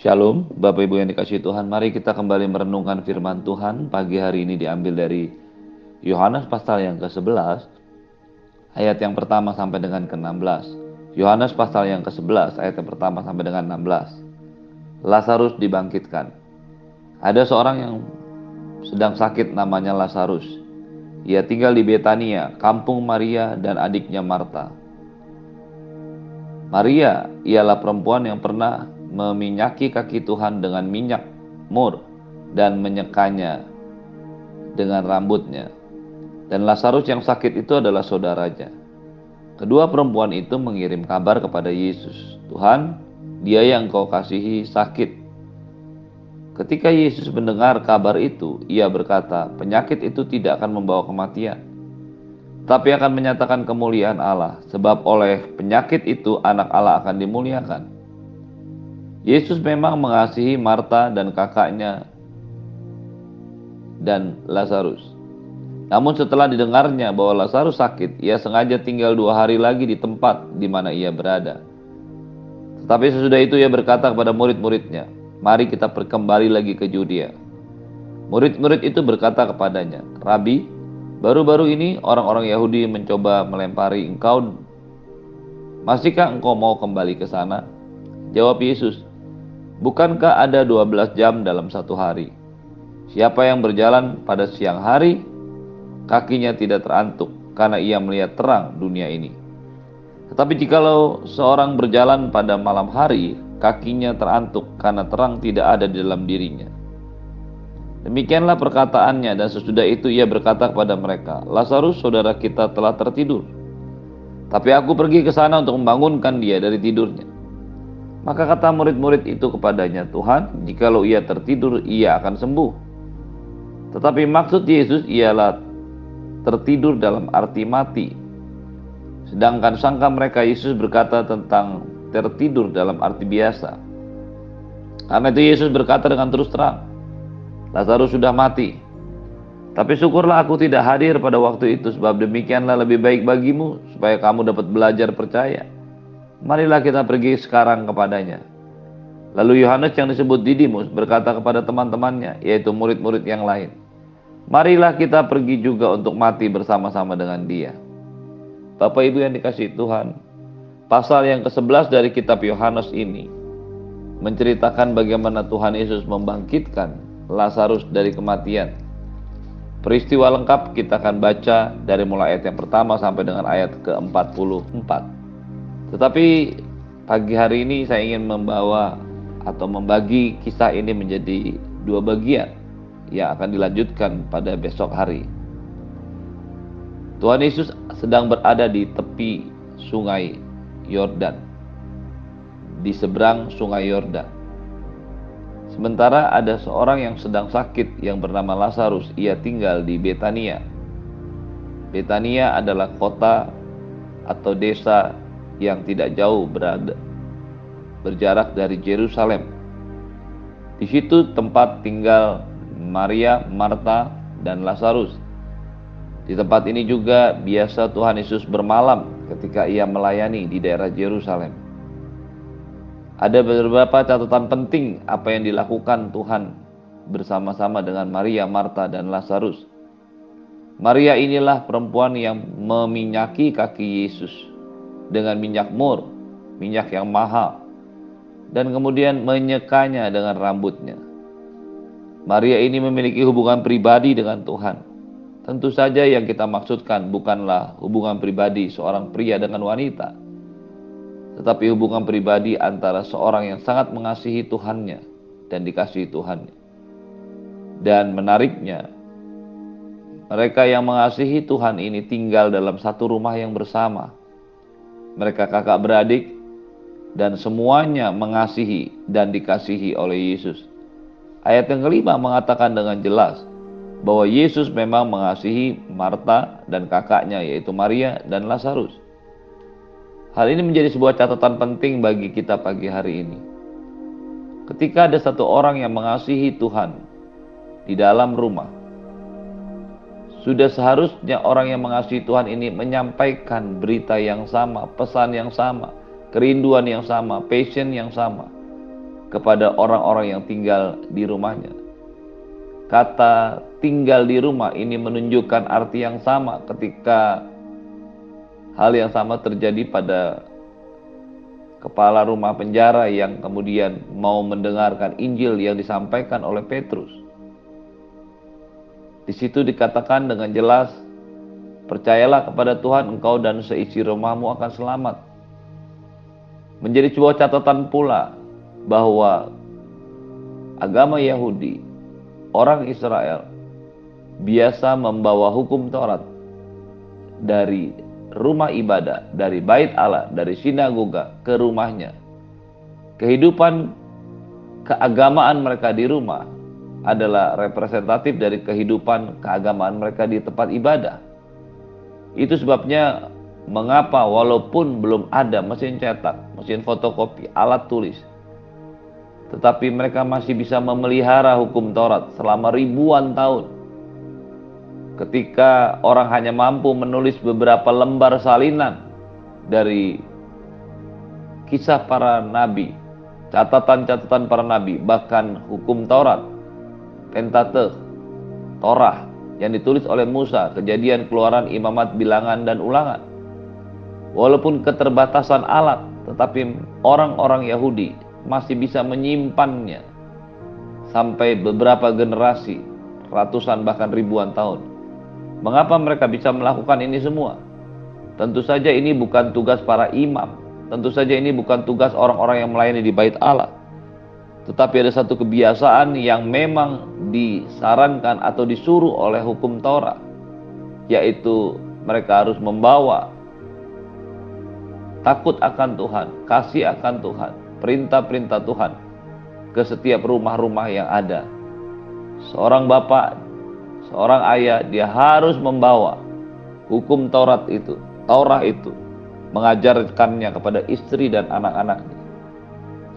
Shalom, Bapak Ibu yang dikasih Tuhan. Mari kita kembali merenungkan firman Tuhan. Pagi hari ini diambil dari Yohanes pasal yang ke-11, ayat yang pertama sampai dengan ke-16. Yohanes pasal yang ke-11, ayat yang pertama sampai dengan 16. Lazarus dibangkitkan. Ada seorang yang sedang sakit namanya Lazarus. Ia tinggal di Betania, kampung Maria dan adiknya Marta. Maria ialah perempuan yang pernah meminyaki kaki Tuhan dengan minyak mur dan menyekanya dengan rambutnya. Dan Lazarus yang sakit itu adalah saudaranya. Kedua perempuan itu mengirim kabar kepada Yesus, "Tuhan, dia yang kau kasihi sakit." Ketika Yesus mendengar kabar itu, ia berkata, "Penyakit itu tidak akan membawa kematian, tapi akan menyatakan kemuliaan Allah, sebab oleh penyakit itu anak Allah akan dimuliakan." Yesus memang mengasihi Marta dan kakaknya dan Lazarus. Namun setelah didengarnya bahwa Lazarus sakit, ia sengaja tinggal dua hari lagi di tempat di mana ia berada. Tetapi sesudah itu ia berkata kepada murid-muridnya, Mari kita kembali lagi ke Judea. Murid-murid itu berkata kepadanya, Rabi, baru-baru ini orang-orang Yahudi mencoba melempari engkau. Masihkah engkau mau kembali ke sana? Jawab Yesus, Bukankah ada 12 jam dalam satu hari? Siapa yang berjalan pada siang hari, kakinya tidak terantuk karena ia melihat terang dunia ini. Tetapi jikalau seorang berjalan pada malam hari, kakinya terantuk karena terang tidak ada di dalam dirinya. Demikianlah perkataannya dan sesudah itu ia berkata kepada mereka, Lazarus saudara kita telah tertidur. Tapi aku pergi ke sana untuk membangunkan dia dari tidurnya. Maka kata murid-murid itu kepadanya, Tuhan, jikalau ia tertidur, ia akan sembuh. Tetapi maksud Yesus ialah tertidur dalam arti mati. Sedangkan sangka mereka Yesus berkata tentang tertidur dalam arti biasa. Karena itu Yesus berkata dengan terus terang, Lazarus sudah mati. Tapi syukurlah aku tidak hadir pada waktu itu sebab demikianlah lebih baik bagimu supaya kamu dapat belajar percaya. Marilah kita pergi sekarang kepadanya. Lalu Yohanes yang disebut Didimus berkata kepada teman-temannya, yaitu murid-murid yang lain, Marilah kita pergi juga untuk mati bersama-sama dengan dia. Bapak Ibu yang dikasih Tuhan, pasal yang ke-11 dari kitab Yohanes ini menceritakan bagaimana Tuhan Yesus membangkitkan Lazarus dari kematian. Peristiwa lengkap kita akan baca dari mulai ayat yang pertama sampai dengan ayat ke-44. Tetapi pagi hari ini saya ingin membawa atau membagi kisah ini menjadi dua bagian yang akan dilanjutkan pada besok hari. Tuhan Yesus sedang berada di tepi sungai Yordan, di seberang sungai Yordan. Sementara ada seorang yang sedang sakit yang bernama Lazarus, ia tinggal di Betania. Betania adalah kota atau desa yang tidak jauh berada berjarak dari Yerusalem. Di situ tempat tinggal Maria, Marta, dan Lazarus. Di tempat ini juga biasa Tuhan Yesus bermalam ketika ia melayani di daerah Yerusalem. Ada beberapa catatan penting apa yang dilakukan Tuhan bersama-sama dengan Maria, Marta, dan Lazarus. Maria inilah perempuan yang meminyaki kaki Yesus dengan minyak mur, minyak yang mahal, dan kemudian menyekanya dengan rambutnya. Maria ini memiliki hubungan pribadi dengan Tuhan. Tentu saja yang kita maksudkan bukanlah hubungan pribadi seorang pria dengan wanita, tetapi hubungan pribadi antara seorang yang sangat mengasihi Tuhannya dan dikasihi Tuhannya. Dan menariknya, mereka yang mengasihi Tuhan ini tinggal dalam satu rumah yang bersama, mereka kakak beradik, dan semuanya mengasihi dan dikasihi oleh Yesus. Ayat yang kelima mengatakan dengan jelas bahwa Yesus memang mengasihi Marta dan kakaknya yaitu Maria dan Lazarus. Hal ini menjadi sebuah catatan penting bagi kita pagi hari ini. Ketika ada satu orang yang mengasihi Tuhan di dalam rumah, sudah seharusnya orang yang mengasihi Tuhan ini menyampaikan berita yang sama, pesan yang sama, kerinduan yang sama, passion yang sama. kepada orang-orang yang tinggal di rumahnya. Kata tinggal di rumah ini menunjukkan arti yang sama ketika hal yang sama terjadi pada kepala rumah penjara yang kemudian mau mendengarkan Injil yang disampaikan oleh Petrus. Di situ dikatakan dengan jelas, percayalah kepada Tuhan engkau dan seisi rumahmu akan selamat. Menjadi sebuah catatan pula bahwa agama Yahudi orang Israel biasa membawa hukum Taurat dari rumah ibadah, dari bait Allah, dari sinagoga ke rumahnya. Kehidupan keagamaan mereka di rumah adalah representatif dari kehidupan keagamaan mereka di tempat ibadah. Itu sebabnya mengapa walaupun belum ada mesin cetak, mesin fotokopi, alat tulis, tetapi mereka masih bisa memelihara hukum Taurat selama ribuan tahun. Ketika orang hanya mampu menulis beberapa lembar salinan dari kisah para nabi, catatan-catatan para nabi, bahkan hukum Taurat, Pentateuch, Torah yang ditulis oleh Musa, kejadian keluaran imamat bilangan dan ulangan. Walaupun keterbatasan alat, tetapi orang-orang Yahudi masih bisa menyimpannya sampai beberapa generasi, ratusan bahkan ribuan tahun. Mengapa mereka bisa melakukan ini semua? Tentu saja ini bukan tugas para imam. Tentu saja ini bukan tugas orang-orang yang melayani di bait Allah. Tetapi ada satu kebiasaan yang memang disarankan atau disuruh oleh hukum Taurat, yaitu mereka harus membawa takut akan Tuhan, kasih akan Tuhan, perintah-perintah Tuhan ke setiap rumah-rumah yang ada. Seorang bapak, seorang ayah, dia harus membawa hukum Taurat itu, Taurat itu, mengajarkannya kepada istri dan anak-anaknya.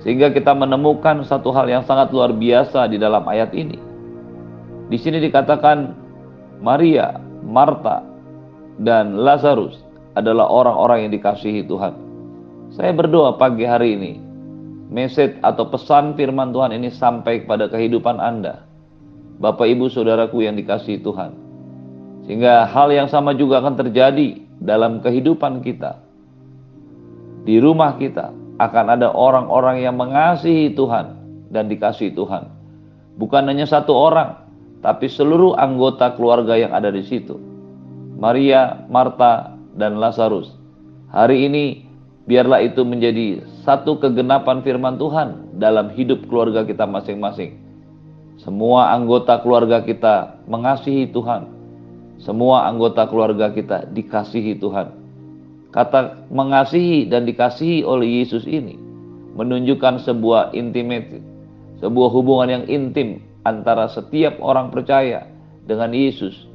Sehingga kita menemukan satu hal yang sangat luar biasa di dalam ayat ini. Di sini dikatakan Maria, Marta, dan Lazarus adalah orang-orang yang dikasihi Tuhan. Saya berdoa pagi hari ini message atau pesan firman Tuhan ini sampai kepada kehidupan Anda. Bapak Ibu Saudaraku yang dikasihi Tuhan. Sehingga hal yang sama juga akan terjadi dalam kehidupan kita. Di rumah kita akan ada orang-orang yang mengasihi Tuhan dan dikasihi Tuhan. Bukan hanya satu orang, tapi seluruh anggota keluarga yang ada di situ. Maria, Marta, dan Lazarus. Hari ini biarlah itu menjadi satu kegenapan firman Tuhan dalam hidup keluarga kita masing-masing. Semua anggota keluarga kita mengasihi Tuhan. Semua anggota keluarga kita dikasihi Tuhan. Kata mengasihi dan dikasihi oleh Yesus ini menunjukkan sebuah intimate, sebuah hubungan yang intim antara setiap orang percaya dengan Yesus.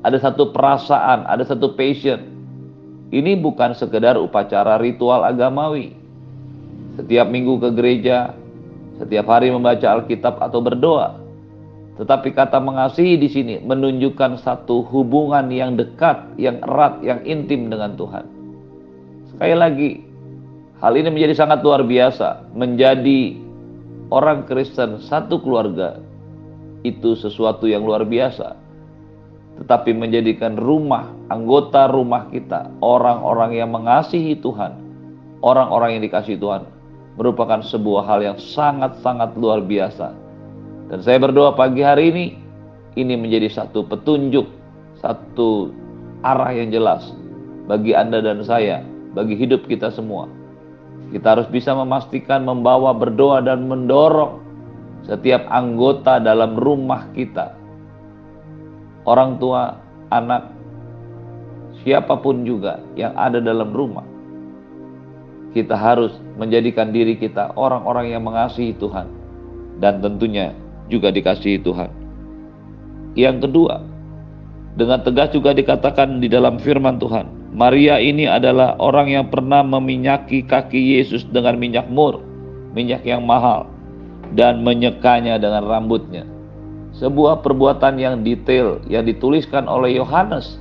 Ada satu perasaan, ada satu passion. Ini bukan sekedar upacara ritual agamawi, setiap minggu ke gereja, setiap hari membaca Alkitab atau berdoa. Tetapi kata mengasihi di sini menunjukkan satu hubungan yang dekat, yang erat, yang intim dengan Tuhan. Sekali lagi, hal ini menjadi sangat luar biasa. Menjadi orang Kristen satu keluarga itu sesuatu yang luar biasa. Tetapi menjadikan rumah, anggota rumah kita, orang-orang yang mengasihi Tuhan, orang-orang yang dikasihi Tuhan, merupakan sebuah hal yang sangat-sangat luar biasa. Dan saya berdoa pagi hari ini, ini menjadi satu petunjuk, satu arah yang jelas bagi Anda dan saya, bagi hidup kita semua. Kita harus bisa memastikan membawa berdoa dan mendorong setiap anggota dalam rumah kita. Orang tua, anak, siapa pun juga yang ada dalam rumah kita harus menjadikan diri kita orang-orang yang mengasihi Tuhan dan tentunya juga dikasihi Tuhan. Yang kedua, dengan tegas juga dikatakan di dalam firman Tuhan, Maria ini adalah orang yang pernah meminyaki kaki Yesus dengan minyak mur, minyak yang mahal, dan menyekanya dengan rambutnya. Sebuah perbuatan yang detail yang dituliskan oleh Yohanes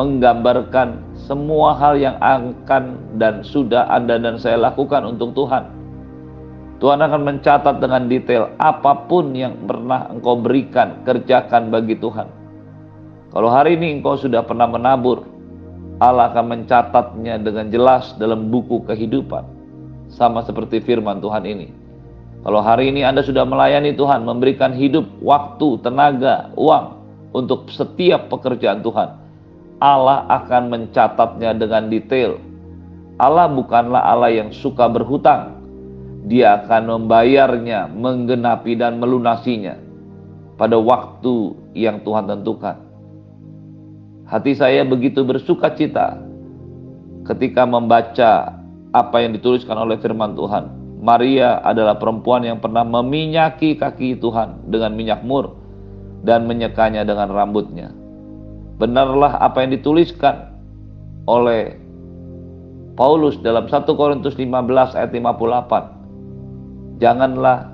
menggambarkan semua hal yang akan dan sudah Anda dan saya lakukan untuk Tuhan. Tuhan akan mencatat dengan detail apa pun yang pernah engkau berikan, kerjakan bagi Tuhan. Kalau hari ini engkau sudah pernah menabur, Allah akan mencatatnya dengan jelas dalam buku kehidupan. Sama seperti firman Tuhan ini. Kalau hari ini Anda sudah melayani Tuhan, memberikan hidup, waktu, tenaga, uang untuk setiap pekerjaan Tuhan, Allah akan mencatatnya dengan detail. Allah bukanlah Allah yang suka berhutang, dia akan membayarnya, menggenapi dan melunasinya pada waktu yang Tuhan tentukan. Hati saya begitu bersuka cita ketika membaca apa yang dituliskan oleh firman Tuhan. Maria adalah perempuan yang pernah meminyaki kaki Tuhan dengan minyak mur dan menyekanya dengan rambutnya. Benarlah apa yang dituliskan oleh Paulus dalam 1 Korintus 15 ayat 58 janganlah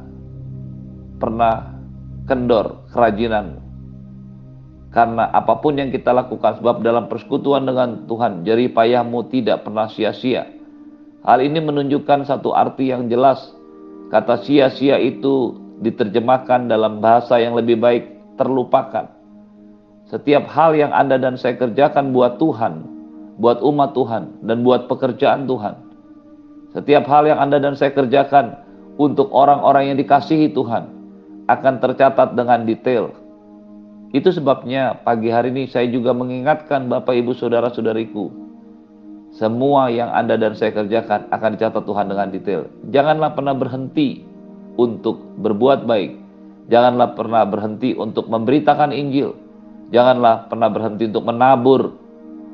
pernah kendor kerajinan karena apa pun yang kita lakukan sebab dalam persekutuan dengan Tuhan jeri payahmu tidak pernah sia-sia. Hal ini menunjukkan satu arti yang jelas. Kata sia-sia itu diterjemahkan dalam bahasa yang lebih baik terlupakan. Setiap hal yang Anda dan saya kerjakan buat Tuhan buat umat Tuhan dan buat pekerjaan Tuhan. Setiap hal yang Anda dan saya kerjakan untuk orang-orang yang dikasihi Tuhan akan tercatat dengan detail. Itu sebabnya pagi hari ini saya juga mengingatkan Bapak Ibu Saudara-saudariku, semua yang Anda dan saya kerjakan akan dicatat Tuhan dengan detail. Janganlah pernah berhenti untuk berbuat baik. Janganlah pernah berhenti untuk memberitakan Injil. Janganlah pernah berhenti untuk menabur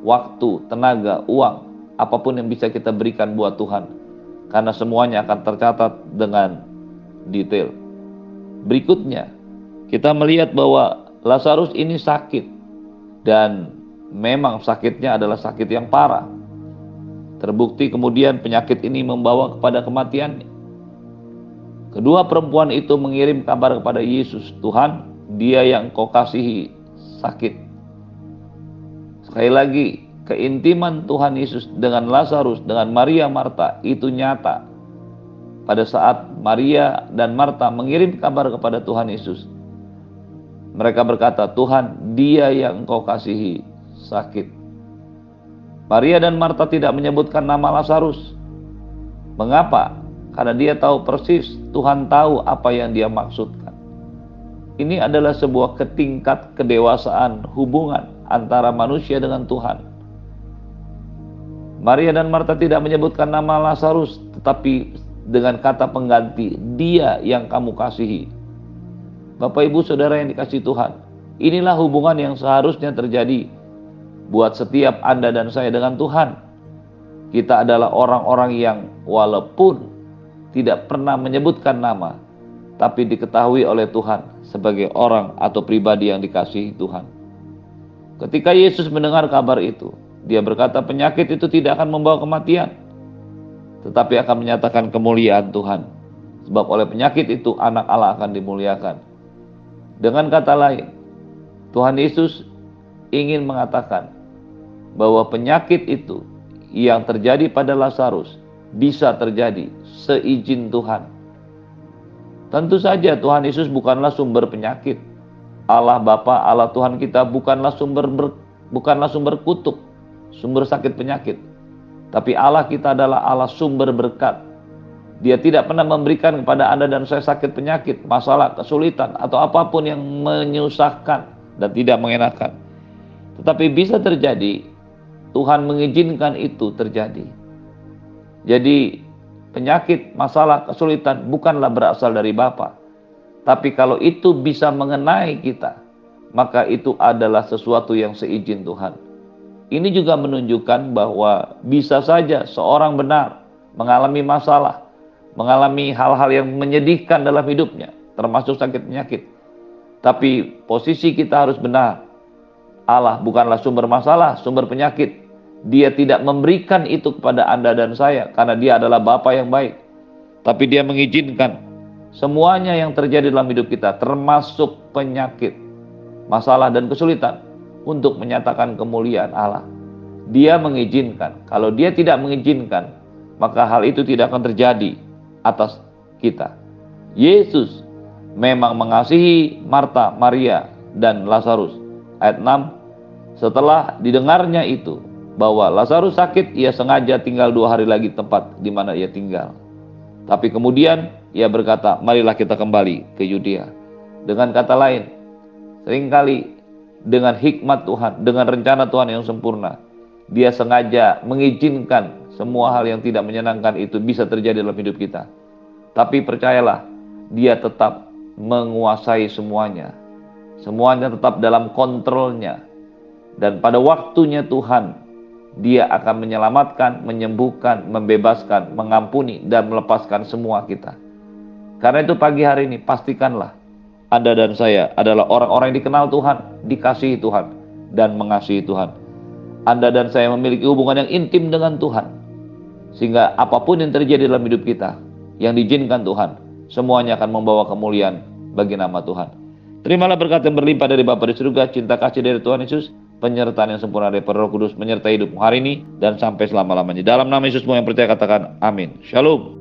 waktu, tenaga, uang, apa pun yang bisa kita berikan buat Tuhan karena semuanya akan tercatat dengan detail. Berikutnya, kita melihat bahwa Lazarus ini sakit dan memang sakitnya adalah sakit yang parah. Terbukti kemudian penyakit ini membawa kepada kematian. Kedua perempuan itu mengirim kabar kepada Yesus, Tuhan, dia yang kau kasihi sakit. Sekali lagi, keintiman Tuhan Yesus dengan Lazarus, dengan Maria Marta itu nyata. Pada saat Maria dan Marta mengirim kabar kepada Tuhan Yesus, mereka berkata, "Tuhan, Dia yang Engkau kasihi sakit." Maria dan Marta tidak menyebutkan nama Lazarus. Mengapa? Karena dia tahu persis Tuhan tahu apa yang dia maksudkan. Ini adalah sebuah ketingkat kedewasaan hubungan antara manusia dengan Tuhan Maria dan Marta tidak menyebutkan nama Lazarus, tetapi dengan kata pengganti, dia yang kamu kasihi. Bapak ibu saudara yang dikasih Tuhan, inilah hubungan yang seharusnya terjadi buat setiap Anda dan saya dengan Tuhan. Kita adalah orang-orang yang walaupun tidak pernah menyebutkan nama, tapi diketahui oleh Tuhan sebagai orang atau pribadi yang dikasihi Tuhan. Ketika Yesus mendengar kabar itu, dia berkata penyakit itu tidak akan membawa kematian, tetapi akan menyatakan kemuliaan Tuhan. Sebab oleh penyakit itu anak Allah akan dimuliakan. Dengan kata lain, Tuhan Yesus ingin mengatakan bahwa penyakit itu yang terjadi pada Lazarus bisa terjadi seizin Tuhan. Tentu saja Tuhan Yesus bukanlah sumber penyakit. Allah Bapa, Allah Tuhan kita bukanlah sumber ber, bukanlah sumber kutuk sumber sakit penyakit. Tapi Allah kita adalah Allah sumber berkat. Dia tidak pernah memberikan kepada Anda dan saya sakit penyakit, masalah, kesulitan, atau apa pun yang menyusahkan dan tidak mengenakan. Tetapi bisa terjadi, Tuhan mengizinkan itu terjadi. Jadi penyakit, masalah, kesulitan bukanlah berasal dari Bapa. Tapi kalau itu bisa mengenai kita, maka itu adalah sesuatu yang seizin Tuhan. Ini juga menunjukkan bahwa bisa saja seorang benar mengalami masalah, mengalami hal-hal yang menyedihkan dalam hidupnya, termasuk sakit penyakit. Tapi posisi kita harus benar. Allah bukanlah sumber masalah, sumber penyakit. Dia tidak memberikan itu kepada Anda dan saya karena dia adalah Bapa yang baik. Tapi dia mengizinkan semuanya yang terjadi dalam hidup kita termasuk penyakit, masalah dan kesulitan untuk menyatakan kemuliaan Allah. Dia mengizinkan. Kalau dia tidak mengizinkan, maka hal itu tidak akan terjadi atas kita. Yesus memang mengasihi Marta, Maria, dan Lazarus. Ayat 6, setelah didengarnya itu, bahwa Lazarus sakit, ia sengaja tinggal dua hari lagi tempat di mana ia tinggal. Tapi kemudian ia berkata, marilah kita kembali ke Yudea. Dengan kata lain, sering kali dengan hikmat Tuhan, dengan rencana Tuhan yang sempurna, dia sengaja mengizinkan semua hal yang tidak menyenangkan itu bisa terjadi dalam hidup kita. Tapi percayalah, dia tetap menguasai semuanya. Semuanya tetap dalam kontrolnya. Dan pada waktunya Tuhan, dia akan menyelamatkan, menyembuhkan, membebaskan, mengampuni, dan melepaskan semua kita. Karena itu pagi hari ini pastikanlah Anda dan saya adalah orang-orang yang dikenal Tuhan, dikasihi Tuhan, dan mengasihi Tuhan. Anda dan saya memiliki hubungan yang intim dengan Tuhan. Sehingga apa pun yang terjadi dalam hidup kita, yang diizinkan Tuhan, semuanya akan membawa kemuliaan bagi nama Tuhan. Terimalah berkat yang berlimpah dari Bapa di surga, cinta kasih dari Tuhan Yesus, penyertaan yang sempurna dari Roh Kudus menyertai hidupmu hari ini dan sampai selama-lamanya. Dalam nama Yesus semua yang percaya katakan amin. Shalom.